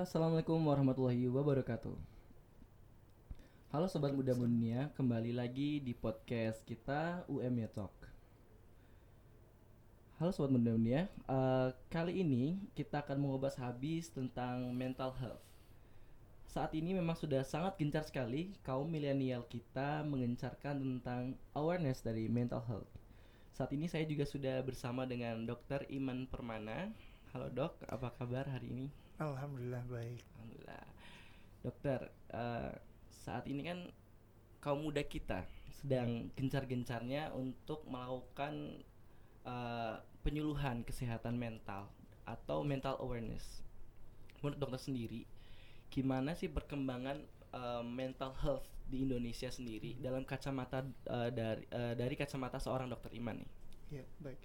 Assalamualaikum warahmatullahi wabarakatuh. Halo sobat muda dunia, kembali lagi di podcast kita UM Talk. Halo sobat muda dunia, uh, kali ini kita akan mengupas habis tentang mental health. Saat ini memang sudah sangat gencar sekali kaum milenial kita mengencarkan tentang awareness dari mental health. Saat ini saya juga sudah bersama dengan Dr. Iman Permana. Halo dok, apa kabar hari ini? Alhamdulillah baik. Alhamdulillah. Dokter, uh, saat ini kan kaum muda kita sedang gencar-gencarnya untuk melakukan uh, penyuluhan kesehatan mental atau mental awareness. Menurut dokter sendiri, gimana sih perkembangan uh, mental health di Indonesia sendiri dalam kacamata uh, dari uh, dari kacamata seorang dokter Iman nih? Ya baik.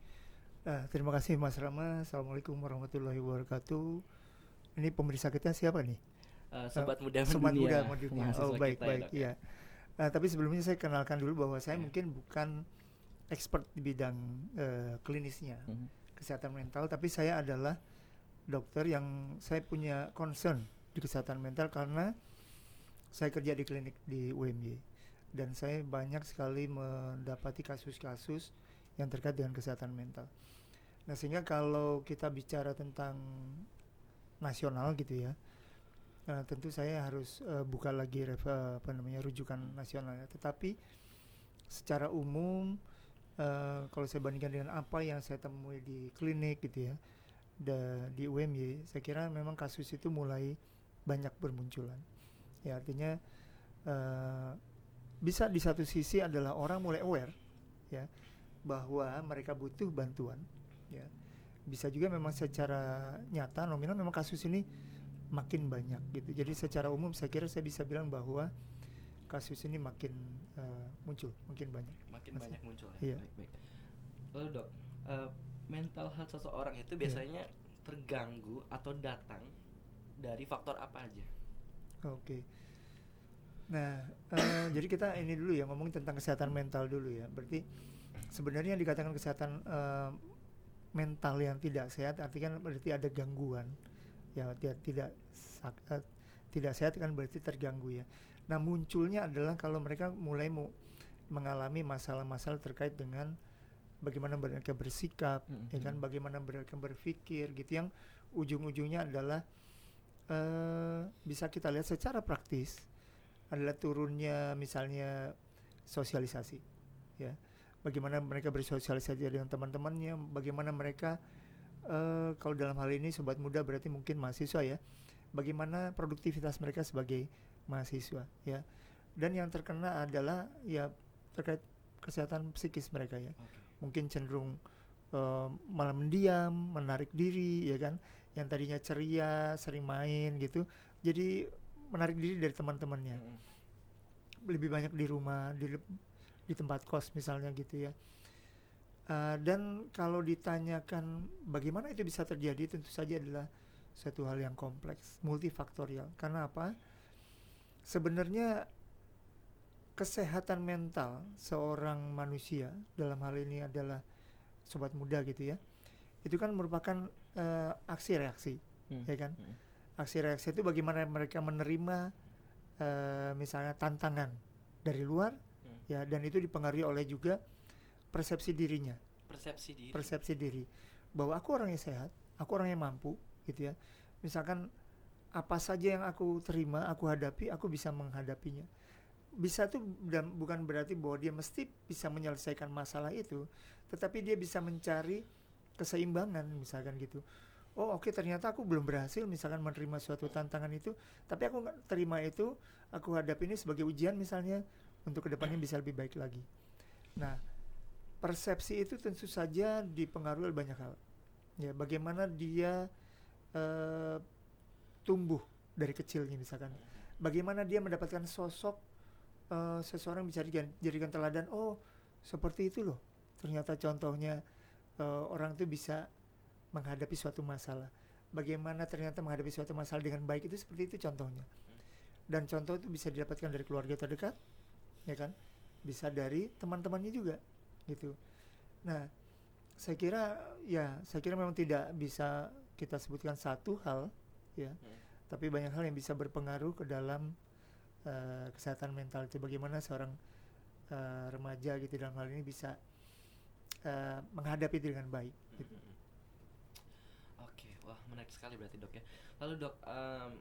Uh, terima kasih Mas Rama. Assalamualaikum warahmatullahi wabarakatuh. Ini pemeriksa kita siapa nih? Uh, sobat muda sobat muda dunia. Oh baik kita, baik ya. Uh, tapi sebelumnya saya kenalkan dulu bahwa saya yeah. mungkin bukan expert di bidang uh, klinisnya mm -hmm. kesehatan mental, tapi saya adalah dokter yang saya punya concern di kesehatan mental karena saya kerja di klinik di UMY dan saya banyak sekali mendapati kasus-kasus yang terkait dengan kesehatan mental. Nah sehingga kalau kita bicara tentang nasional gitu ya, Nah, tentu saya harus uh, buka lagi ref, uh, apa namanya rujukan nasionalnya. Tetapi secara umum uh, kalau saya bandingkan dengan apa yang saya temui di klinik gitu ya, da, di UMY, saya kira memang kasus itu mulai banyak bermunculan. Ya artinya uh, bisa di satu sisi adalah orang mulai aware ya bahwa mereka butuh bantuan ya. Bisa juga memang secara nyata nominal memang kasus ini makin banyak gitu. Jadi secara umum saya kira saya bisa bilang bahwa kasus ini makin uh, muncul, makin banyak. Makin Masih. banyak muncul ya. Iya. Baik, baik. Lalu dok, uh, mental health seseorang itu iya. biasanya yeah. terganggu atau datang dari faktor apa aja? Oke. Okay. Nah, uh, jadi kita ini dulu ya ngomong tentang kesehatan mental dulu ya. Berarti sebenarnya yang dikatakan kesehatan uh, mental yang tidak sehat artinya berarti ada gangguan ya dia tidak uh, tidak sehat kan berarti terganggu ya. Nah munculnya adalah kalau mereka mulai mu, mengalami masalah-masalah terkait dengan bagaimana mereka bersikap, mm -hmm. ya kan, bagaimana mereka berpikir, gitu yang ujung-ujungnya adalah uh, bisa kita lihat secara praktis adalah turunnya misalnya sosialisasi, ya, bagaimana mereka bersosialisasi dengan teman-temannya, bagaimana mereka uh, kalau dalam hal ini sobat muda berarti mungkin mahasiswa ya bagaimana produktivitas mereka sebagai mahasiswa ya dan yang terkena adalah ya terkait kesehatan psikis mereka ya okay. mungkin cenderung uh, malah mendiam menarik diri ya kan yang tadinya ceria sering main gitu jadi menarik diri dari teman-temannya mm -hmm. lebih banyak di rumah di di tempat kos misalnya gitu ya Uh, dan kalau ditanyakan bagaimana itu bisa terjadi, tentu saja adalah satu hal yang kompleks, multifaktorial. Karena apa? Sebenarnya kesehatan mental seorang manusia dalam hal ini adalah sobat muda gitu ya. Itu kan merupakan uh, aksi reaksi, hmm. ya kan? Hmm. Aksi reaksi itu bagaimana mereka menerima uh, misalnya tantangan dari luar. Ya, dan itu dipengaruhi oleh juga persepsi dirinya. Persepsi diri. Persepsi diri. Bahwa aku orang yang sehat aku orang yang mampu gitu ya. Misalkan apa saja yang aku terima aku hadapi aku bisa menghadapinya. Bisa tuh dan bukan berarti bahwa dia mesti bisa menyelesaikan masalah itu tetapi dia bisa mencari keseimbangan misalkan gitu. Oh oke okay, ternyata aku belum berhasil misalkan menerima suatu tantangan itu tapi aku terima itu aku hadapi ini sebagai ujian misalnya untuk ke depannya bisa lebih baik lagi nah persepsi itu tentu saja dipengaruhi oleh banyak hal. Ya, bagaimana dia uh, tumbuh dari kecilnya misalkan. Bagaimana dia mendapatkan sosok uh, seseorang bisa dijadikan teladan. Oh, seperti itu loh. Ternyata contohnya uh, orang itu bisa menghadapi suatu masalah. Bagaimana ternyata menghadapi suatu masalah dengan baik itu seperti itu contohnya. Dan contoh itu bisa didapatkan dari keluarga terdekat, ya kan? Bisa dari teman-temannya juga gitu. Nah, saya kira ya saya kira memang tidak bisa kita sebutkan satu hal ya. Hmm. tapi banyak hal yang bisa berpengaruh ke dalam uh, kesehatan mental itu bagaimana seorang uh, remaja gitu dalam hal ini bisa uh, menghadapi itu dengan baik gitu. Mm-hmm. Oke, wah menarik sekali berarti dok ya. Lalu dok, um,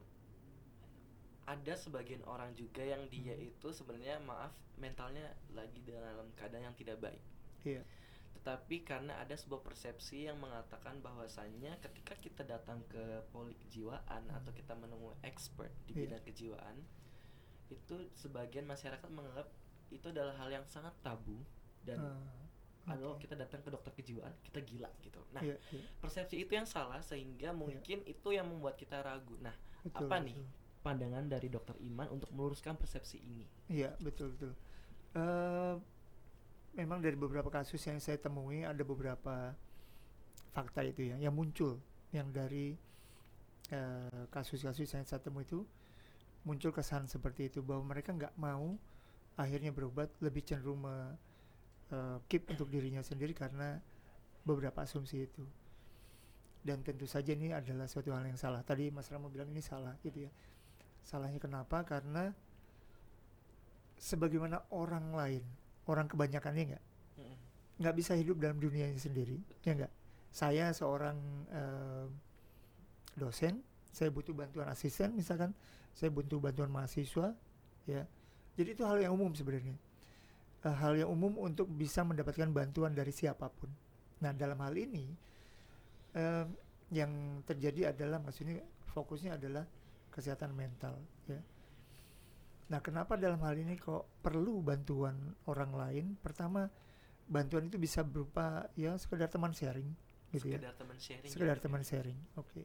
ada sebagian orang juga yang dia Hmm. itu sebenarnya maaf mentalnya lagi dalam keadaan yang tidak baik. Iya. Tetapi karena ada sebuah persepsi yang mengatakan bahwasannya ketika kita datang ke poli kejiwaan atau kita menemui expert di Iya. bidang kejiwaan, itu sebagian masyarakat menganggap itu adalah hal yang sangat tabu dan Uh, kalau oke. kita datang ke dokter kejiwaan kita gila gitu. Nah, Iya, iya. persepsi itu yang salah sehingga mungkin itu yang membuat kita ragu. Nah, Betul, apa nih betul. Pandangan dari dokter Iman untuk meluruskan persepsi ini? Iya betul betul. Eh, memang dari beberapa kasus yang saya temui ada beberapa fakta itu ya yang muncul yang dari eh, kasus-kasus yang saya temui itu muncul kesan seperti itu bahwa mereka nggak mau akhirnya berobat lebih cenderung me, eh, keep untuk dirinya sendiri karena beberapa asumsi itu dan tentu saja ini adalah suatu hal yang salah tadi Mas Ramo bilang ini salah gitu ya salahnya kenapa? Karena sebagaimana orang lain orang kebanyakannya nggak? Nggak bisa hidup dalam dunianya sendiri ya nggak? Saya seorang eh, dosen saya butuh bantuan asisten misalkan saya butuh bantuan mahasiswa ya. Jadi itu hal yang umum sebenarnya. Eh, hal yang umum untuk bisa mendapatkan bantuan dari siapa pun. Nah dalam hal ini eh, yang terjadi adalah maksudnya fokusnya adalah kesehatan mental ya. Nah kenapa dalam hal ini kok perlu bantuan orang lain? Pertama bantuan itu bisa berupa ya sekedar teman sharing gitu ya. Sekedar teman sharing. sekedar ya, teman ya? sharing oke.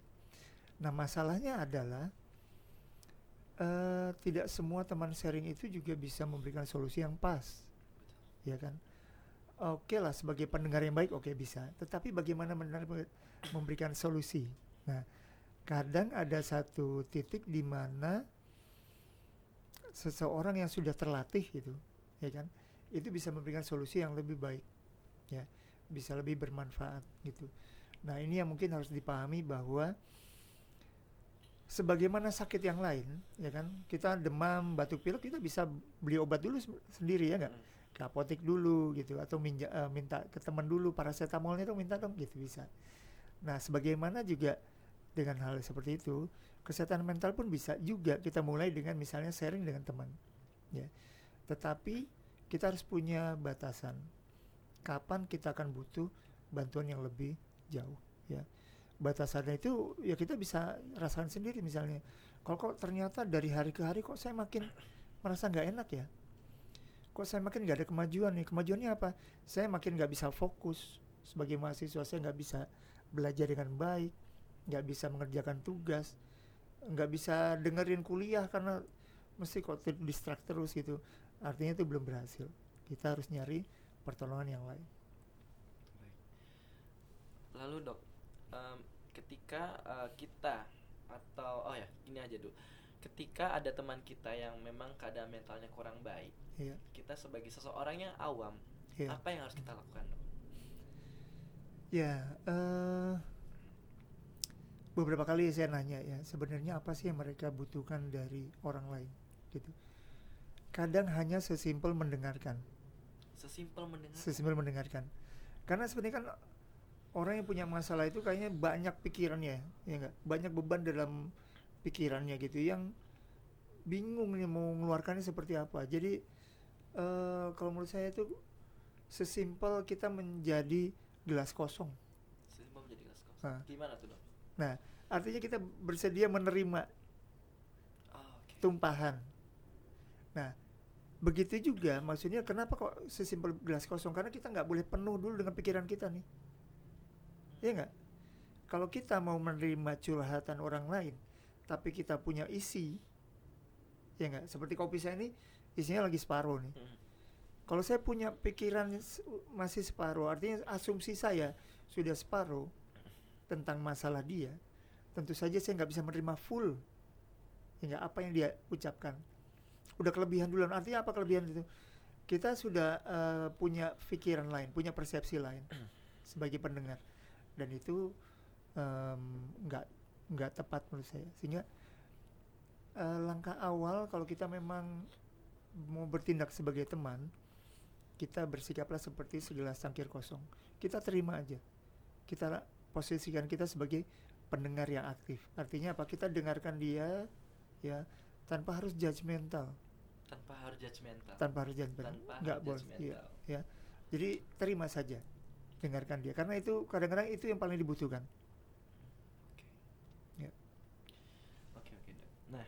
Nah masalahnya adalah eh, tidak semua teman sharing itu juga bisa memberikan solusi yang pas ya kan? Oke lah sebagai pendengar yang baik oke bisa. Tetapi bagaimana benar memberikan solusi? Nah kadang ada satu titik di mana seseorang yang sudah terlatih gitu ya kan? Itu bisa memberikan solusi yang lebih baik ya. Bisa lebih bermanfaat gitu. Nah ini yang mungkin harus dipahami bahwa sebagaimana sakit yang lain ya kan? Kita demam batuk pilek kita bisa beli obat dulu se- sendiri ya nggak? Mm. ke apotek dulu gitu atau minja, eh, minta ke teman dulu paracetamolnya tuh minta dong gitu bisa. Nah sebagaimana juga dengan hal seperti itu kesehatan mental pun bisa juga kita mulai dengan misalnya sharing dengan teman ya. Tetapi kita harus punya batasan. Kapan kita akan butuh bantuan yang lebih jauh ya. Batasannya itu ya kita bisa rasakan sendiri misalnya kalau kok ternyata dari hari ke hari kok saya makin merasa nggak enak ya? Kok saya makin nggak ada kemajuan nih? Kemajuannya apa? Saya makin nggak bisa fokus sebagai mahasiswa saya nggak bisa belajar dengan baik nggak bisa mengerjakan tugas nggak bisa dengerin kuliah karena mesti kok distract terus gitu artinya itu belum berhasil kita harus nyari pertolongan yang lain. Lalu dok, em, ketika eh, kita atau oh ya ini aja dulu, ketika ada teman kita yang memang keadaan mentalnya kurang baik, Iya. kita sebagai seseorang yang awam, Iya. apa yang harus kita lakukan dok? Ya, eh, beberapa kali saya nanya ya, sebenarnya apa sih yang mereka butuhkan dari orang lain, gitu. Kadang hanya sesimpel mendengarkan, Sesimpel mendengar. sesimpel mendengarkan. Karena sebenarnya kan orang yang punya masalah itu kayaknya banyak pikirannya, ya enggak? Banyak beban dalam pikirannya gitu, yang bingung nih mau mengeluarkannya seperti apa. Jadi eh, kalau menurut saya itu sesimpel kita menjadi gelas kosong. Sesimpel menjadi kelas kosong. Ah. Gimana tuh dok? Nah, artinya kita bersedia menerima Oh, tumpahan. Nah, begitu juga maksudnya kenapa kok sesimpel gelas kosong? Karena kita nggak boleh penuh dulu dengan pikiran kita nih. Iya nggak? Kalau kita mau menerima curhatan orang lain, tapi kita punya isi, ya nggak? Seperti kopi saya ini isinya lagi separuh nih. Hmm. Kalau saya punya pikiran masih separuh, artinya asumsi saya sudah separuh tentang masalah dia, tentu saja saya nggak bisa menerima full hingga apa yang dia ucapkan. Udah kelebihan duluan. Artinya apa kelebihan itu? Kita sudah eh, punya pikiran lain, punya persepsi lain sebagai pendengar, dan itu nggak nggak tepat menurut saya. Sehingga eh, langkah awal kalau kita memang mau bertindak sebagai teman, kita bersikaplah seperti segelas cangkir kosong. Kita terima aja. Kita posisikan kita sebagai pendengar yang aktif. Artinya apa? Kita dengarkan dia ya tanpa harus judgmental, tanpa harus judgmental tanpa harus judgmental. tanpa Nggak harus boleh. Judgmental. ya. Jadi terima saja. Dengarkan dia karena itu kadang-kadang itu yang paling dibutuhkan. Oke. Ya. Oke oke dok. Nah,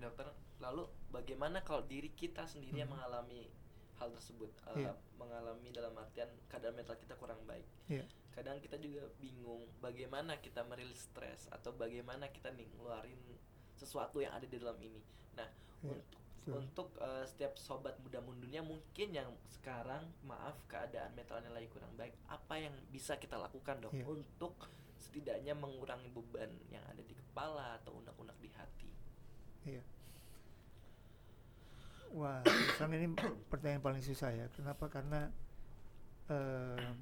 dokter, lalu bagaimana kalau diri kita sendiri yang Hmm. mengalami hal tersebut, Iya. mengalami dalam artian keadaan mental kita kurang baik. Iya. Kadang kita juga bingung bagaimana kita merilis stres atau bagaimana kita nih ngeluarin sesuatu yang ada di dalam ini. Nah, Iya, untuk untuk eh, setiap sobat muda mundurnya mungkin yang sekarang maaf keadaan mentalnya lagi kurang baik, apa yang bisa kita lakukan dok Iya. untuk setidaknya mengurangi beban yang ada di kepala atau unek-unek di hati. Iya. Wah, sekarang ini pertanyaan paling susah ya. Kenapa? Karena eh,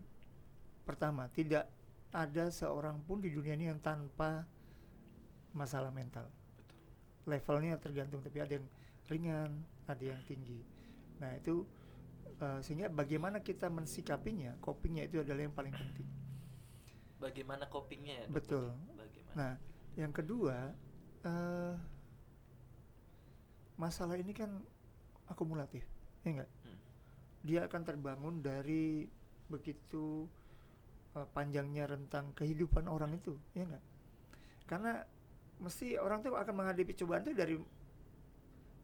pertama tidak ada seorang pun di dunia ini yang tanpa masalah mental. Levelnya tergantung, tapi ada yang ringan, ada yang tinggi. Nah itu eh, sehingga bagaimana kita mensikapinya, copingnya itu adalah yang paling penting. Bagaimana copingnya ya? Betul. Bagaimana? Nah, yang kedua, eh masalah ini kan akumulatif, ya enggak? Hmm. Dia akan terbangun dari begitu panjangnya rentang kehidupan orang itu, ya enggak? Karena mesti orang tuh akan menghadapi cobaan tuh dari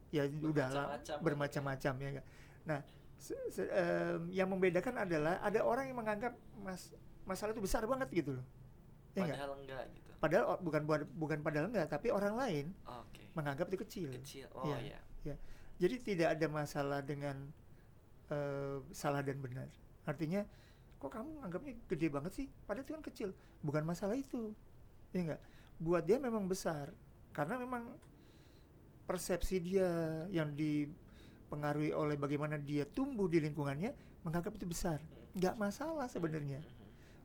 ya udah lah, Bermacam-macam ya enggak. Nah, se- se- em, yang membedakan adalah ada orang yang menganggap mas masalah itu besar banget gitu loh. Ya enggak? Padahal enggak gitu. Padahal bukan buat- bukan padahal enggak, tapi orang lain Oke. menganggap itu kecil. Kecil. Oh Iya. ya. Jadi tidak ada masalah dengan eh, salah dan benar. Artinya, kok kamu anggapnya gede banget sih? Padahal itu kan kecil. Bukan masalah itu, ya enggak. Buat dia memang besar, karena memang persepsi dia yang dipengaruhi oleh bagaimana dia tumbuh di lingkungannya menganggap itu besar. Nggak masalah sebenarnya.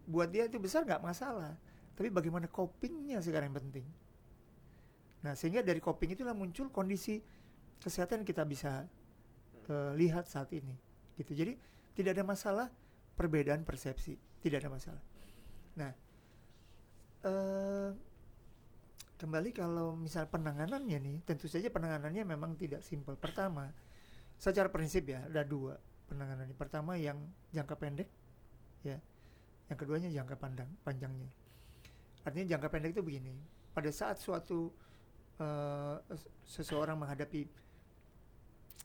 Buat dia itu besar nggak masalah. Tapi bagaimana copingnya sekarang yang penting. Nah sehingga dari coping itulah muncul kondisi kesehatan kita bisa eh, lihat saat ini. Gitu. Jadi tidak ada masalah perbedaan persepsi, tidak ada masalah. Nah eh, kembali kalau misal penanganannya nih, tentu saja penanganannya memang tidak simpel. Pertama, secara prinsip ya ada dua penanganannya. Pertama yang jangka pendek, ya. Yang keduanya jangka pandang, panjangnya. Artinya jangka pendek itu begini. Pada saat suatu s- seseorang menghadapi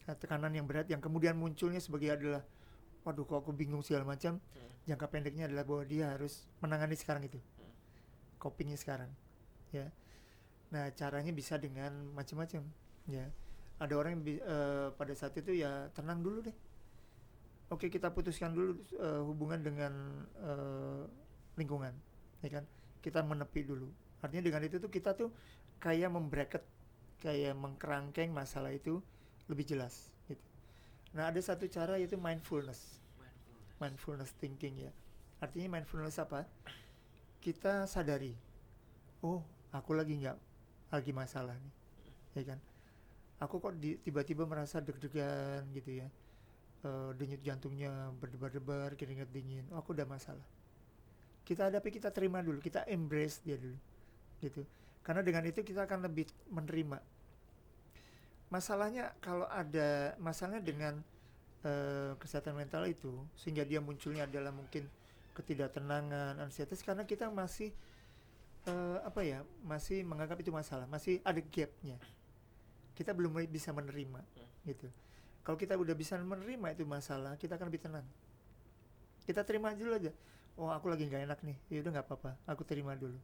eh, tekanan yang berat, yang kemudian munculnya sebagai adalah, waduh kok aku bingung segala macam. Hmm. Jangka pendeknya adalah bahwa dia harus menangani sekarang itu, Hmm. copingnya sekarang, ya. Nah caranya bisa dengan macam-macam, ya. Ada orang yang eh, pada saat itu ya tenang dulu deh. Oke kita putuskan dulu eh, hubungan dengan eh, lingkungan, ya kan? Kita menepi dulu. Artinya dengan itu tuh kita tuh kayak membracket, kayak mengkerangkeng masalah itu lebih jelas. Nah ada satu cara yaitu mindfulness Mindfulness. mindfulness thinking ya. Artinya mindfulness apa? Kita sadari, oh aku lagi nggak lagi masalah nih, ya kan? Aku kok tiba-tiba merasa deg-degan gitu ya, Eh, denyut jantungnya berdebar-debar, keringat dingin. Oh, aku udah masalah. Kita hadapi, kita terima dulu, kita embrace dia dulu, gitu. Karena dengan itu kita akan lebih menerima. Masalahnya kalau ada masalahnya dengan eh, kesehatan mental itu sehingga dia munculnya adalah mungkin ketidaktenangan, ansietas karena kita masih eh, apa ya masih menganggap itu masalah, masih ada gapnya. Kita belum bisa menerima, gitu. Kalau kita udah bisa menerima itu masalah, kita akan lebih tenang. Kita terima dulu aja. Oh aku lagi nggak enak nih, ya udah nggak apa-apa, aku terima dulu.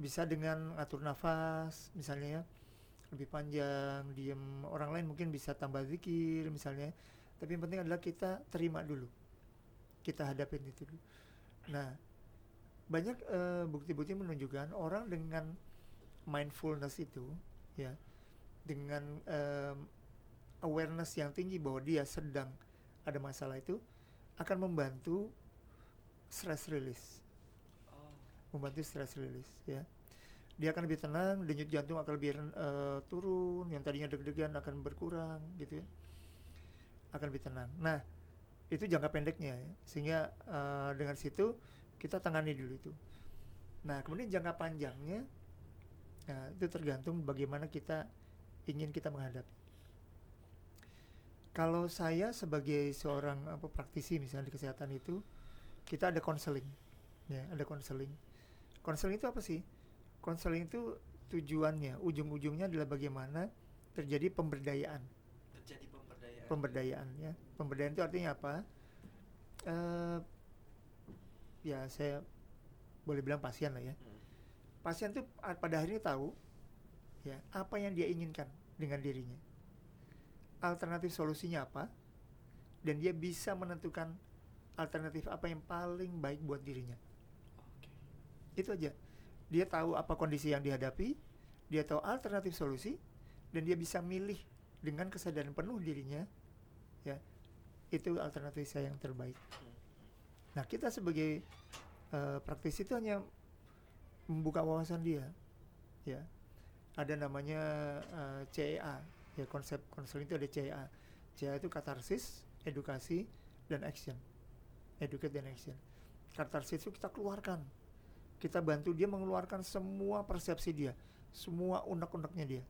Bisa dengan atur nafas, misalnya ya, lebih panjang, diem. Orang lain mungkin bisa tambah zikir, misalnya. Tapi yang penting adalah kita terima dulu, kita hadapin itu dulu. Nah, banyak eh, bukti-bukti menunjukkan orang dengan mindfulness itu, ya, dengan em, awareness yang tinggi bahwa dia sedang ada masalah itu, akan membantu stress release Oh. membantu stress release ya. Dia akan lebih tenang denyut jantung akan lebih uh, turun yang tadinya deg-degan akan berkurang gitu ya. Akan lebih tenang. Nah itu jangka pendeknya ya. sehingga uh, dengan situ kita tangani dulu itu. Nah kemudian jangka panjangnya nah itu tergantung bagaimana kita ingin kita menghadapi. Kalau saya sebagai seorang apa praktisi misalnya di kesehatan itu kita ada konseling ya ada konseling konseling itu apa sih konseling itu tujuannya ujung-ujungnya adalah bagaimana terjadi pemberdayaan. Terjadi pemberdayaan. Pemberdayaan ya. Pemberdayaan itu artinya apa? Uh, ya saya boleh bilang pasien lah ya. Hmm. pasien itu pada akhirnya tahu ya apa yang dia inginkan dengan dirinya. Alternatif solusinya apa? Dan dia bisa menentukan alternatif apa yang paling baik buat dirinya. Okay. itu aja dia tahu apa kondisi yang dihadapi, dia tahu alternatif solusi, dan dia bisa milih dengan kesadaran penuh dirinya, ya itu alternatif saya yang terbaik. Nah kita sebagai uh, praktisi itu hanya membuka wawasan dia, ya ada namanya uh, eh, CEA, ya konsep konseling itu ada CEA. CEA itu katarsis, edukasi, dan action. Educate dan action. Katarsis itu kita keluarkan kita bantu dia mengeluarkan semua persepsi dia semua unek-uneknya dia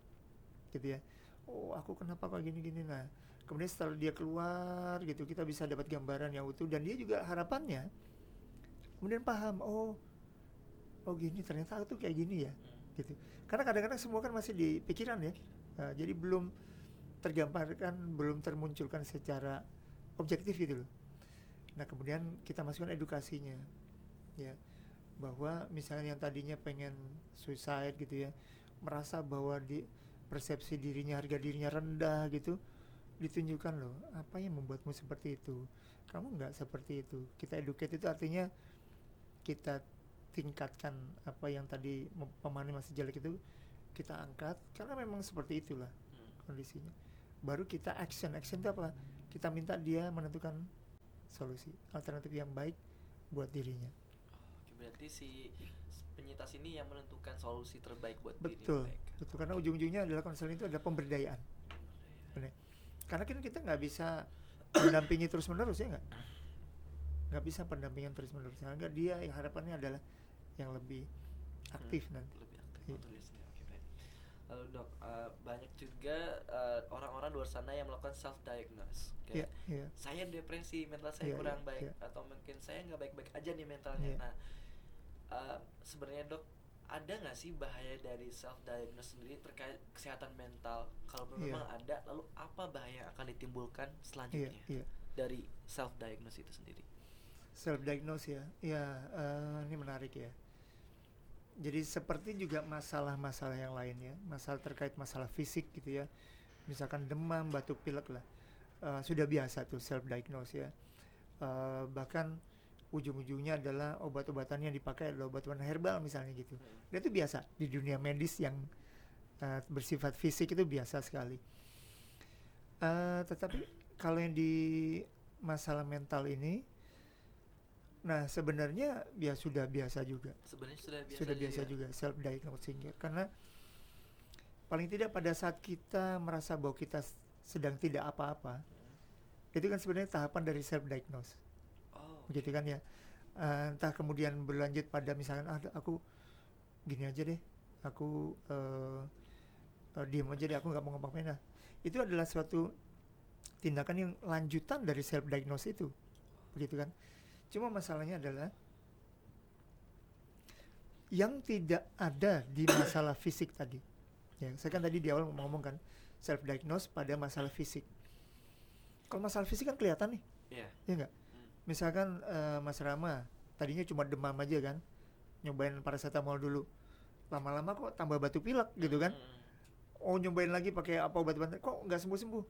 gitu ya. Oh aku kenapa kok gini-gini? Nah kemudian setelah dia keluar gitu kita bisa dapat gambaran yang utuh. Dan dia juga harapannya kemudian paham oh oh gini ternyata aku tuh kayak gini ya gitu. Karena kadang-kadang semua kan masih di pikiran ya. Nah, jadi belum tergambarkan belum termunculkan secara objektif gitu loh. Nah kemudian kita masukkan edukasinya ya bahwa misalnya yang tadinya pengen suicide gitu ya merasa bahwa di persepsi dirinya harga dirinya rendah gitu ditunjukkan loh apa yang membuatmu seperti itu? Kamu nggak seperti itu. Kita educate itu artinya kita tingkatkan apa yang tadi pemahaman masih jelek itu kita angkat karena memang seperti itulah hmm. kondisinya. Baru kita action. Action itu apa? Kita minta dia menentukan solusi alternatif yang baik buat dirinya berarti si penyintas ini yang menentukan solusi terbaik buat betul diri mereka. betul karena ujung-ujungnya adalah konseling itu adalah pemberdayaan Benar. karena kan kita nggak bisa mendampingi terus menerus ya nggak nggak bisa pendampingan terus menerus sehingga dia yang harapannya adalah yang lebih aktif hmm, nanti lebih aktif iya. Lalu dok, uh, banyak juga uh, orang-orang luar sana yang melakukan self diagnose. Kayak yeah, yeah. saya depresi, mental saya yeah, kurang yeah, baik, yeah. atau mungkin saya nggak baik-baik aja nih mentalnya. Yeah. Nah, uh, sebenarnya dok ada nggak sih bahaya dari self diagnose sendiri terkait kesehatan mental kalau iya. memang yeah. ada lalu apa bahaya yang akan ditimbulkan selanjutnya yeah, yeah. dari self diagnose itu sendiri self diagnose ya ya uh, ini menarik ya jadi seperti juga masalah-masalah yang lain ya masalah terkait masalah fisik gitu ya misalkan demam batuk pilek lah uh, sudah biasa tuh self diagnose ya uh, bahkan ujung-ujungnya adalah obat-obatan yang dipakai adalah obat-obatan herbal misalnya gitu. Dan itu biasa di dunia medis yang uh, bersifat fisik itu biasa sekali. Uh, tetapi kalau yang di masalah mental ini, nah sebenarnya ya sudah biasa juga. Sebenarnya sudah biasa. Sudah biasa juga, juga self diagnosing ya. Karena paling tidak pada saat kita merasa bahwa kita sedang tidak apa-apa, hmm. itu kan sebenarnya tahapan dari self diagnose begitu kan ya. Uh, entah kemudian berlanjut pada misalnya ah, aku gini aja deh aku uh, uh, diem aja deh aku nggak mau ngomong pena itu adalah suatu tindakan yang lanjutan dari self diagnosis itu. Begitu kan? Cuma masalahnya adalah yang tidak ada di masalah fisik tadi. Ya saya kan tadi di awal ngomong kan self diagnose pada masalah fisik. Kalau masalah fisik kan kelihatan nih. Yeah. ya enggak misalkan uh, Mas Rama tadinya cuma demam aja kan nyobain paracetamol dulu. Lama-lama kok tambah batuk pilek gitu kan. Oh nyobain lagi pakai apa obat-obatan kok nggak sembuh-sembuh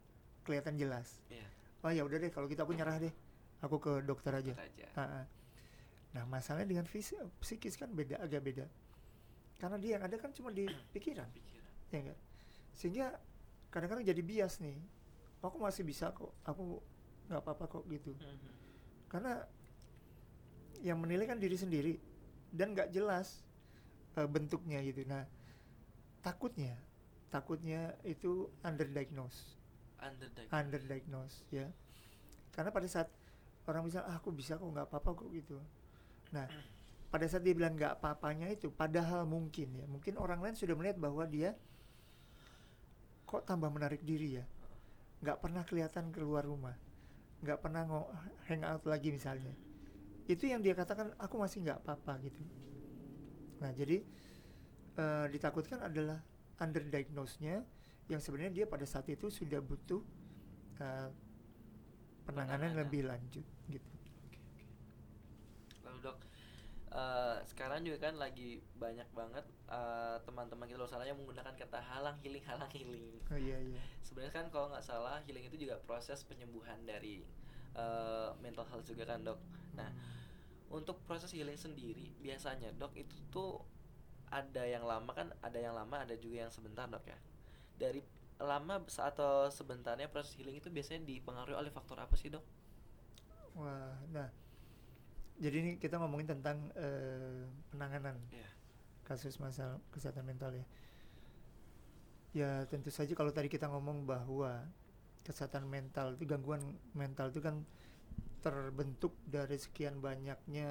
kelihatan jelas. Yeah. oh ya udah deh kalau kita gitu aku nyerah deh. Aku ke dokter aja, aja. nah masalahnya dengan fisik psikis kan beda agak beda. Karena dia yang ada kan cuma di pikiran, pikiran. ya enggak sehingga kadang-kadang jadi bias nih. Aku masih bisa kok aku nggak apa-apa kok gitu. Mm -hmm karena yang menilai kan diri sendiri dan nggak jelas uh, bentuknya gitu. Nah, takutnya takutnya itu underdiagnosed Underdiagnosed. underdiagnosed ya. Karena pada saat orang bisa ah aku bisa kok nggak apa-apa kok gitu. Nah pada saat dia bilang nggak apa-apanya itu padahal mungkin ya mungkin orang lain sudah melihat bahwa dia kok tambah menarik diri ya. Nggak pernah kelihatan keluar rumah nggak pernah ngo hang out lagi misalnya itu yang dia katakan aku masih nggak apa-apa gitu nah jadi eh, ditakutkan adalah underdiagnosed-nya yang sebenarnya dia pada saat itu sudah butuh eh, penanganan Penanganan. lebih lanjut gitu. Lalu dok, eh, sekarang juga kan lagi banyak banget eh, teman-teman kita luar sana yang menggunakan kata halang healing halang healing. Oh iya iya. Sebenarnya kan kalau nggak salah healing itu juga proses penyembuhan dari eh, mental health juga kan dok. Nah untuk proses healing sendiri biasanya dok itu tuh ada yang lama kan ada yang lama ada juga yang sebentar dok ya. Dari lama atau sebentarnya proses healing itu biasanya dipengaruhi oleh faktor apa sih dok? Wah, nah. Jadi ini kita ngomongin tentang eh, penanganan Iya. kasus masalah kesehatan mental ya. Ya tentu saja kalau tadi kita ngomong bahwa kesehatan mental itu gangguan mental itu kan terbentuk dari sekian banyaknya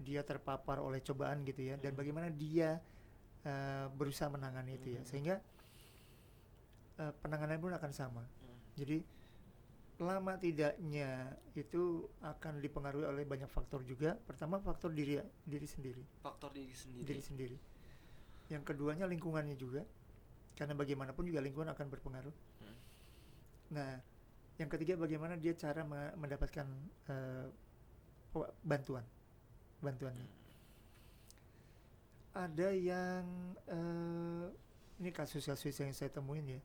dia terpapar oleh cobaan gitu ya dan Hmm. bagaimana dia eh, berusaha menangani itu ya Hmm. sehingga eh, penanganan pun akan sama. Hmm. Jadi lama tidaknya itu akan dipengaruhi oleh banyak faktor juga. Pertama faktor diri diri sendiri, Faktor diri sendiri. diri sendiri. Yang keduanya lingkungannya juga, karena bagaimanapun juga lingkungan akan berpengaruh. Hmm. Nah, yang ketiga bagaimana dia cara me- mendapatkan wa- bantuan, bantuannya. Ada yang eh, ini kasus-kasus yang saya temuin ya,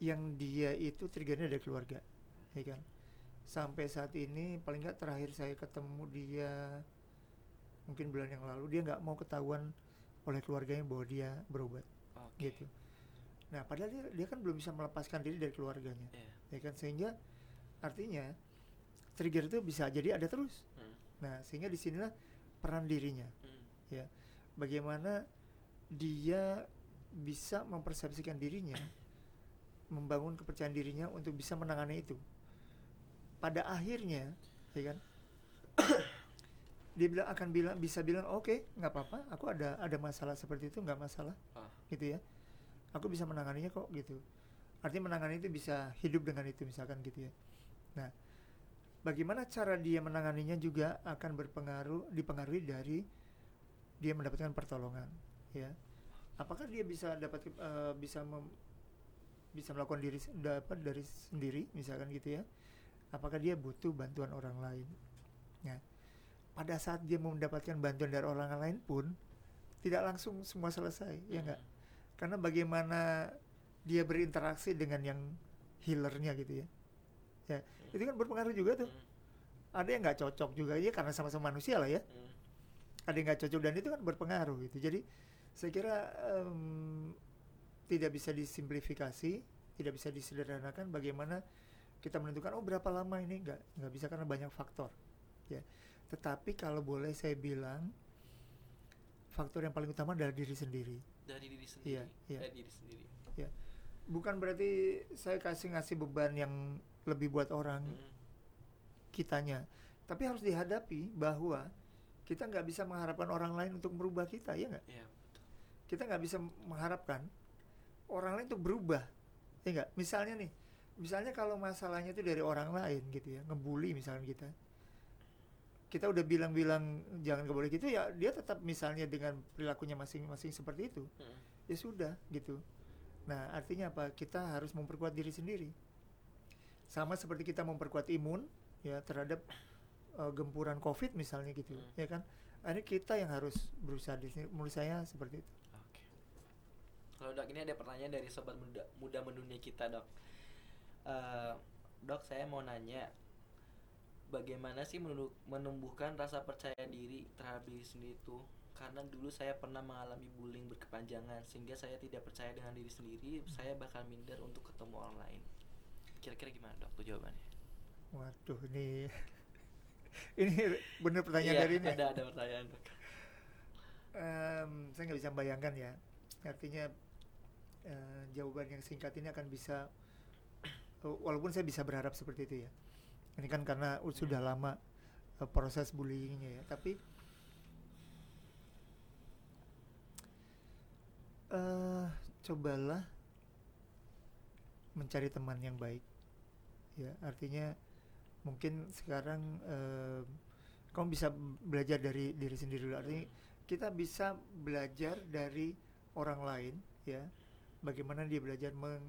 yang dia itu triggernya dari keluarga, ya kan? Sampai saat ini paling nggak terakhir saya ketemu dia mungkin bulan yang lalu dia nggak mau ketahuan oleh keluarganya bahwa dia berobat Oke. gitu. Nah, padahal dia, dia kan belum bisa melepaskan diri dari keluarganya, Iya. ya kan? Sehingga artinya trigger itu bisa jadi ada terus. Hmm. Nah, sehingga di sinilah peran dirinya, Hmm. ya. Bagaimana dia bisa mempersepsikan dirinya, membangun kepercayaan dirinya untuk bisa menangani itu. Pada akhirnya, ya kan? dia bilang akan bilang bisa bilang oke nggak apa-apa aku ada ada masalah seperti itu nggak masalah Ah. gitu ya aku bisa menanganinya kok gitu artinya menangani itu bisa hidup dengan itu misalkan gitu ya nah bagaimana cara dia menanganinya juga akan berpengaruh dipengaruhi dari dia mendapatkan pertolongan ya apakah dia bisa dapat eh, bisa mem- bisa melakukan diri dapat dari sendiri misalkan gitu ya apakah dia butuh bantuan orang lain? Nah pada saat dia mau mendapatkan bantuan dari orang lain pun tidak langsung semua selesai ya enggak Hmm. karena bagaimana dia berinteraksi dengan yang healernya gitu ya. Ya itu kan berpengaruh juga tuh. Hmm. ada yang nggak cocok juga ya karena sama-sama manusia lah ya. Hmm. ada yang nggak cocok dan itu kan berpengaruh gitu. Jadi saya kira em, tidak bisa disimplifikasi tidak bisa disederhanakan bagaimana kita menentukan oh berapa lama ini nggak nggak bisa karena banyak faktor ya tetapi kalau boleh saya bilang faktor yang paling utama adalah diri sendiri Dari diri sendiri. Iya, iya. Dari diri sendiri. bukan berarti saya kasih ngasih beban yang lebih buat orang Hmm. kitanya tapi harus dihadapi bahwa kita nggak bisa mengharapkan orang lain untuk merubah kita ya nggak Iya. kita nggak bisa mengharapkan orang lain untuk berubah ya nggak misalnya nih misalnya kalau masalahnya itu dari orang lain gitu ya ngebully misalnya kita kita udah bilang-bilang jangan boleh gitu ya dia tetap misalnya dengan perilakunya masing-masing seperti itu Hmm. ya sudah gitu nah artinya apa kita harus memperkuat diri sendiri sama seperti kita memperkuat imun ya terhadap uh, gempuran covid misalnya gitu Hmm. ya kan ini kita yang harus berusaha di sini menurut saya seperti itu. Kalau dok ini ada pertanyaan dari sobat muda, muda mendunia kita dok. Eh, dok saya mau nanya, bagaimana sih menumbuh- menumbuhkan rasa percaya diri terhadap diri sendiri itu? Karena dulu saya pernah mengalami bullying berkepanjangan sehingga saya tidak percaya dengan diri sendiri, saya bakal minder untuk ketemu orang lain. Kira-kira gimana dok tuh jawabannya? waduh ini ini bener pertanyaan Iya, dari ini ya? Ada ada pertanyaan dok. Em, saya nggak bisa bayangkan ya. Artinya eh, jawaban yang singkat ini akan bisa, eh, walaupun saya bisa berharap seperti itu ya. Ini kan karena sudah lama eh, proses bullyingnya ya. Tapi eh cobalah mencari teman yang baik. Ya, artinya mungkin sekarang eh, kamu bisa belajar dari diri sendiri dulu. Artinya kita bisa belajar dari orang lain ya bagaimana dia belajar meng,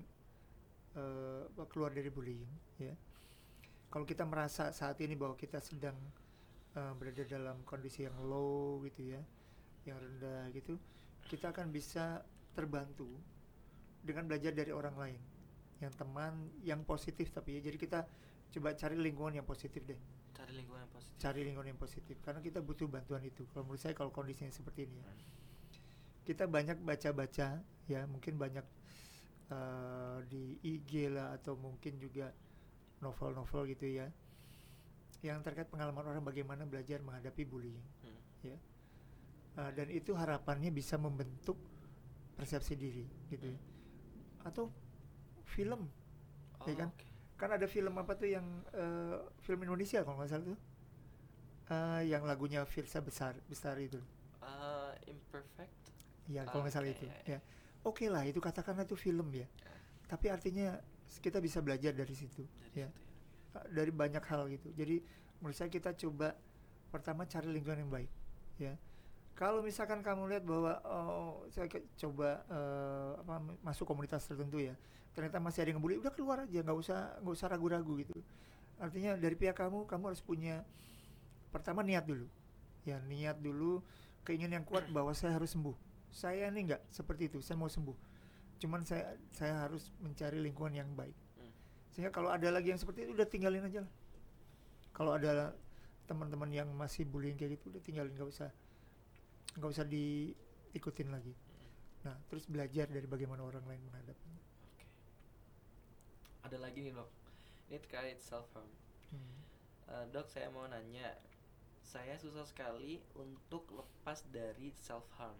apa, keluar dari bullying ya. Kalau kita merasa saat ini bahwa kita sedang eh, berada dalam kondisi yang low gitu ya yang rendah gitu kita akan bisa terbantu dengan belajar dari orang lain. Yang teman yang positif tapi ya. Jadi kita coba cari lingkungan yang positif deh. Cari lingkungan yang positif. Cari lingkungan yang positif. Karena kita butuh bantuan itu. Kalau menurut saya kalau kondisinya seperti ini ya kita banyak baca-baca ya mungkin banyak eh, di IG lah atau mungkin juga novel-novel gitu ya yang terkait pengalaman orang bagaimana belajar menghadapi bullying Hmm. ya Eh, dan itu harapannya bisa membentuk persepsi diri gitu ya atau film oh, Iya kan? oke. kan ada film apa tuh yang eh, film Indonesia kalau nggak salah tuh Eh, yang lagunya Firsa besar besar itu Eh, imperfect ya kalau nggak salah itu ya, ya oke lah itu katakanlah itu film ya. Tapi artinya kita bisa belajar dari situ dari ya. situ ya. Uh, dari banyak hal gitu. Jadi menurut saya kita coba pertama cari lingkungan yang baik ya. Kalau misalkan kamu lihat bahwa oh saya coba eh, apa masuk komunitas tertentu ya. Ternyata masih ada yang ngebully udah keluar aja nggak usah nggak usah ragu-ragu gitu. Artinya dari pihak kamu kamu harus punya pertama niat dulu ya. Niat dulu keinginan yang kuat bahwa saya harus sembuh saya ini nggak seperti itu saya mau sembuh cuman saya saya harus mencari lingkungan yang baik Hmm. sehingga kalau ada lagi yang seperti itu udah tinggalin aja lah kalau ada teman-teman yang masih bullying kayak gitu udah tinggalin nggak usah nggak usah diikutin lagi nah terus belajar dari bagaimana orang lain menghadapinya. Ada lagi nih dok. Ini terkait self harm. Hmm. Eh, dok, saya mau nanya. Saya susah sekali untuk lepas dari self harm.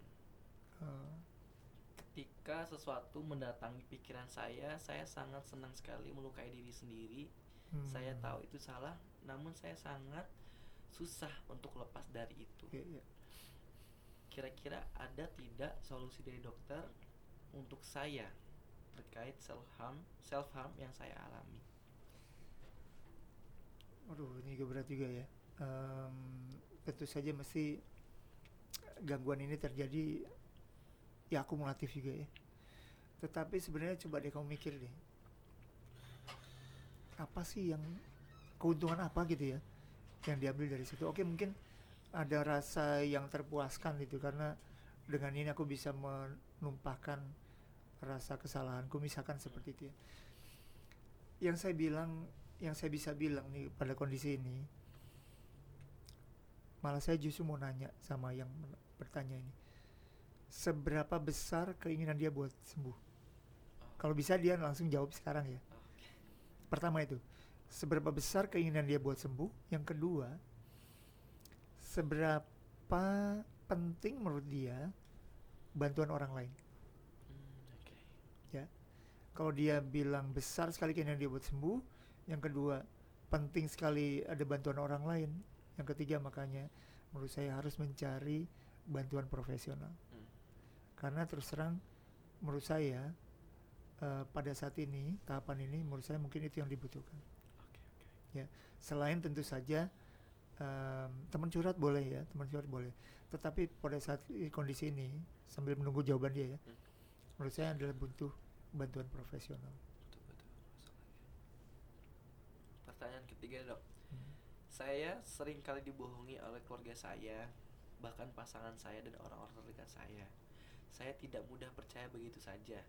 Ketika sesuatu mendatangi pikiran saya, saya sangat senang sekali melukai diri sendiri. hmm. Saya tahu itu salah, namun saya sangat susah untuk lepas dari itu. Iya, iya. Kira-kira ada tidak solusi dari dokter untuk saya terkait self harm, self harm yang saya alami? Aduh, ini juga berat juga ya. Em, tentu saja mesti gangguan ini terjadi ya akumulatif juga ya. Tetapi sebenarnya coba deh kamu mikir deh. Apa sih yang keuntungan apa gitu ya yang diambil dari situ? Oke, mungkin ada rasa yang terpuaskan gitu karena dengan ini aku bisa menumpahkan rasa kesalahanku misalkan seperti itu ya. Yang saya bilang yang saya bisa bilang nih pada kondisi ini malah saya justru mau nanya sama yang bertanya ini seberapa besar keinginan dia buat sembuh kalau bisa dia langsung jawab sekarang ya pertama itu seberapa besar keinginan dia buat sembuh yang kedua seberapa penting menurut dia bantuan orang lain oke. kalau dia bilang besar sekali keinginan dia buat sembuh yang kedua penting sekali ada bantuan orang lain yang ketiga makanya menurut saya harus mencari bantuan profesional. Karena terus terang menurut saya eh, pada saat ini tahapan ini menurut saya mungkin itu yang dibutuhkan Oke, oke. selain tentu saja em, teman curhat boleh ya teman curhat boleh tetapi pada saat kondisi ini sambil menunggu jawaban dia ya Hmm. menurut saya adalah butuh bantuan profesional Betul, betul. Masalahnya. Pertanyaan ketiga dok. Hmm. Saya sering kali dibohongi oleh keluarga saya, bahkan pasangan saya dan orang-orang terdekat saya. Saya tidak mudah percaya begitu saja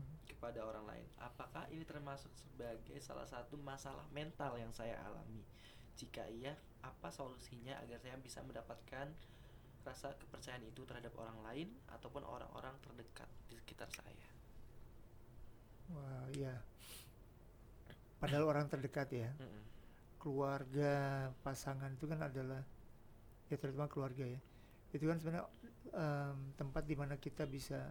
Hmm. kepada orang lain. Apakah ini termasuk sebagai salah satu masalah mental yang saya alami? Jika iya, apa solusinya agar saya bisa mendapatkan rasa kepercayaan itu terhadap orang lain ataupun orang-orang terdekat di sekitar saya? Wah, iya. Padahal orang terdekat ya, Mm-mm. keluarga, pasangan itu kan adalah ya terutama keluarga ya. Itu kan sebenarnya em, tempat di mana kita bisa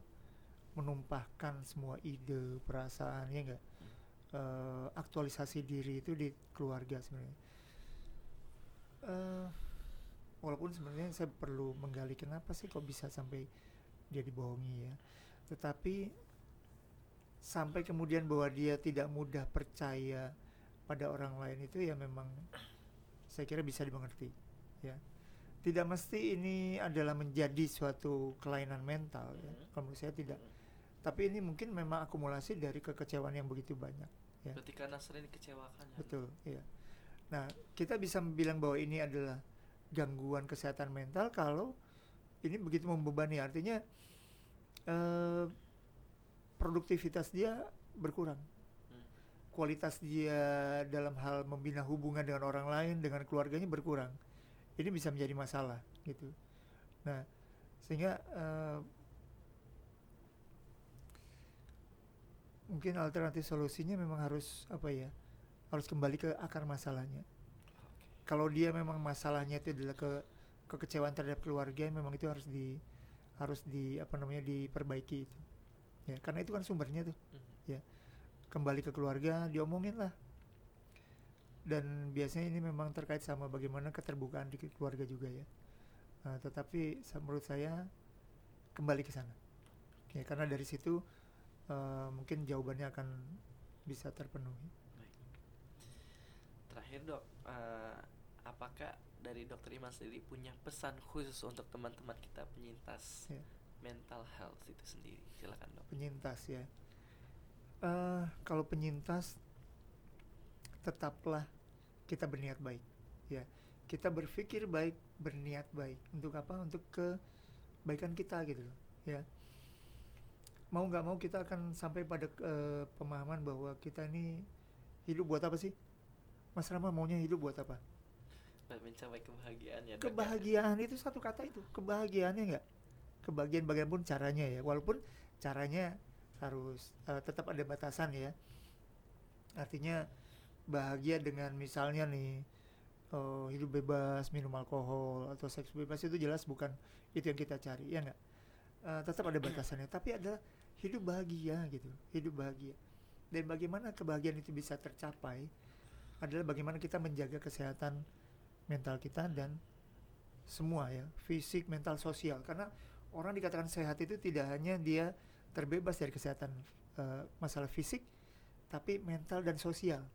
menumpahkan semua ide perasaan ya enggak Eh, aktualisasi diri itu di keluarga sebenarnya. Eh, walaupun sebenarnya saya perlu menggali kenapa sih kok bisa sampai dia dibohongi ya. Tetapi sampai kemudian bahwa dia tidak mudah percaya pada orang lain itu ya memang saya kira bisa dimengerti ya tidak mesti ini adalah menjadi suatu kelainan mental ya Hmm. kalau menurut saya tidak Hmm. tapi ini mungkin memang akumulasi dari kekecewaan yang begitu banyak ya Berarti karena sering dikecewakan ya. betul ya nah kita bisa bilang bahwa ini adalah gangguan kesehatan mental kalau ini begitu membebani artinya eh, produktivitas dia berkurang Hmm. kualitas dia dalam hal membina hubungan dengan orang lain dengan keluarganya berkurang ini bisa menjadi masalah gitu. Nah sehingga eh, mungkin alternatif solusinya memang harus apa ya harus kembali ke akar masalahnya. Kalau dia memang masalahnya itu adalah ke kekecewaan terhadap keluarga memang itu harus di harus di apa namanya diperbaiki itu. Ya karena itu kan sumbernya tuh. Mhm. kembali ke keluarga diomongin lah dan biasanya ini memang terkait sama bagaimana keterbukaan di keluarga juga ya Nah, tetapi menurut saya kembali ke sana ya karena dari situ eh, mungkin jawabannya akan bisa terpenuhi. Terakhir dok, eh, apakah dari dokter Iman sendiri punya pesan khusus untuk teman-teman kita penyintas Ya. mental health itu sendiri? Silakan dok. penyintas ya eh kalau penyintas tetaplah kita berniat baik. Ya kita berpikir baik berniat baik. Untuk apa? Untuk kebaikan kita gitu loh ya. Mau nggak mau kita akan sampai pada eh, pemahaman bahwa kita ini hidup buat apa sih? Mas Rama maunya hidup buat apa? Mencapai kebahagiaan ya kebahagiaan itu satu kata itu. Kebahagiaannya enggak kebahagiaan bagaimanapun caranya ya. Walaupun caranya harus eh, tetap ada batasan ya. Artinya bahagia dengan misalnya nih eh, hidup bebas minum alkohol atau seks bebas itu jelas bukan itu yang kita cari ya enggak Eh, tetap ada batasannya tapi ada hidup bahagia gitu hidup bahagia. Dan bagaimana kebahagiaan itu bisa tercapai adalah bagaimana kita menjaga kesehatan mental kita dan semua ya fisik mental sosial. Karena orang dikatakan sehat itu tidak hanya dia terbebas dari kesehatan eh, masalah fisik tapi mental dan sosial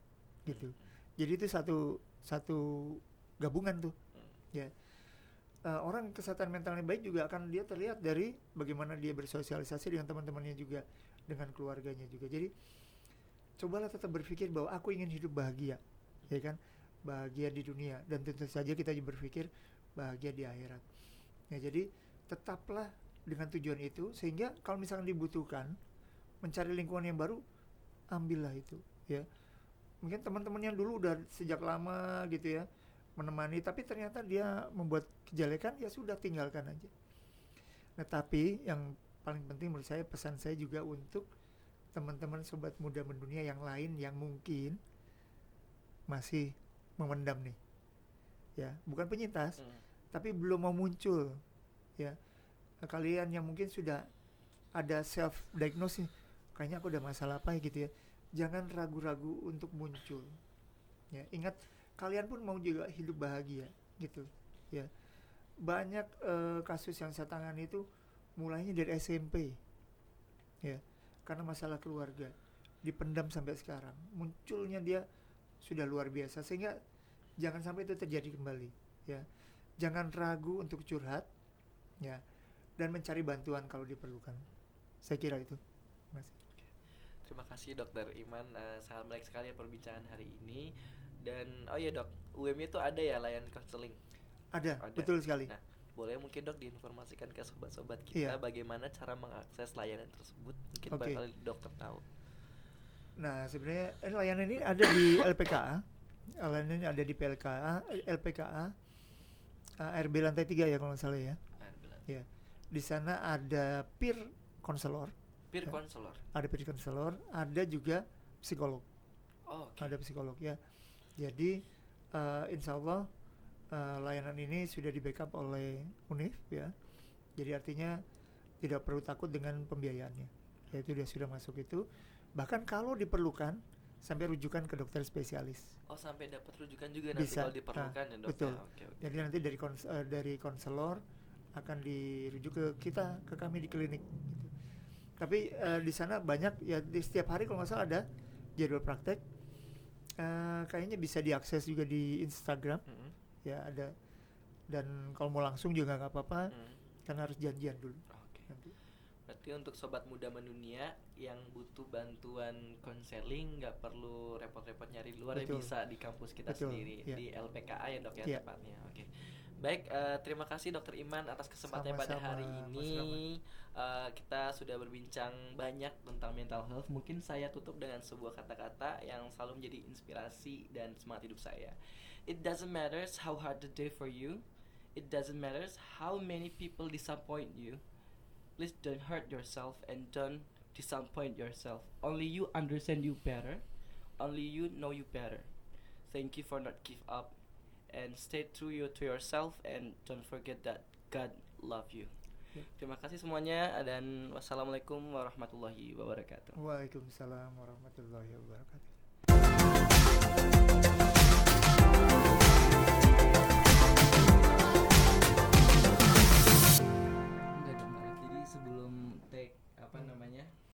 gitu. Jadi itu satu satu gabungan tuh. Hmm. ya. Eh, orang kesehatan mentalnya baik juga akan dia terlihat dari bagaimana dia bersosialisasi dengan teman-temannya juga dengan keluarganya juga. Jadi cobalah tetap berpikir bahwa aku ingin hidup bahagia ya kan? Bahagia di dunia. Dan tentu saja kita juga berpikir bahagia di akhirat. Ya jadi tetaplah dengan tujuan itu sehingga kalau misalkan dibutuhkan mencari lingkungan yang baru ambillah itu ya mungkin teman-teman yang dulu udah sejak lama gitu ya menemani tapi ternyata dia membuat kejelekan ya sudah tinggalkan aja. Nah tapi yang paling penting menurut saya pesan saya juga untuk teman-teman sobat muda mendunia yang lain yang mungkin masih memendam nih ya. Bukan penyintas Hmm. tapi belum mau muncul ya. Nah, kalian yang mungkin sudah ada self diagnosis kayaknya aku udah masalah apa ya gitu ya jangan ragu-ragu untuk muncul. Ya ingat kalian pun mau juga hidup bahagia gitu. Ya banyak eh, kasus yang saya tangani itu mulainya dari SMP ya karena masalah keluarga dipendam sampai sekarang. Munculnya dia sudah luar biasa sehingga jangan sampai itu terjadi kembali. Ya jangan ragu untuk curhat ya dan mencari bantuan kalau diperlukan. Saya kira itu. Mas. Terima kasih dokter Iman, Eh, sangat menarik sekali ya perbincangan hari ini. Dan oh iya dok, UM itu ada ya layanan counseling. ada, Ada. betul sekali Nah, boleh mungkin dok diinformasikan ke sobat-sobat kita Iya. bagaimana cara mengakses layanan tersebut? Mungkin Oke. barangkali dokter tahu. Nah, sebenarnya eh, layanan ini ada di LPKA. Layanan ini ada di PLKA, LPKA, eh, RB lantai 3 ya kalau nggak salah ya. Ya. Di sana ada peer counselor, Peer counselor. ada peer counselor, ada juga psikolog, Oh, oke. ada psikolog ya. Jadi eh, insya Allah eh, layanan ini sudah di backup oleh Unif ya. Jadi artinya tidak perlu takut dengan pembiayaannya. Yaitu dia sudah masuk itu. Bahkan kalau diperlukan sampai rujukan ke dokter spesialis. Oh sampai dapat rujukan juga nanti Bisa. kalau diperlukan ya dok. betul. Ya, Oke oke. Jadi nanti dari kons- eh, dari konselor akan dirujuk ke kita ke kami di klinik. gitu. Tapi eh, di sana banyak ya di setiap hari kalau nggak salah ada jadwal praktek. Eh, kayaknya bisa diakses juga di Instagram Mm-mm. ya ada. Dan kalau mau langsung juga nggak apa-apa Mm. karena harus janjian dulu. Oke. Nanti. Berarti untuk sobat muda mendunia yang butuh bantuan konseling nggak perlu repot-repot nyari di luar ya Betul. bisa di kampus kita Betul, sendiri iya. di LPKA ya dok ya Iya. tepatnya. Oke. Baik, eh, terima kasih dokter Iman atas kesempatannya pada hari ini. Eh, kita sudah berbincang banyak tentang mental health. Mungkin saya tutup dengan sebuah kata-kata yang selalu menjadi inspirasi dan semangat hidup saya. It doesn't matter how hard the day for you. It doesn't matter how many people disappoint you. Please don't hurt yourself and don't disappoint yourself. Only you understand you better. Only you know you better. Thank you for not give up and stay true you to yourself and don't forget that God love you. Yeah. Terima kasih semuanya dan wassalamualaikum warahmatullahi wabarakatuh. Waalaikumsalam warahmatullahi wabarakatuh. Jadi sebelum take apa namanya?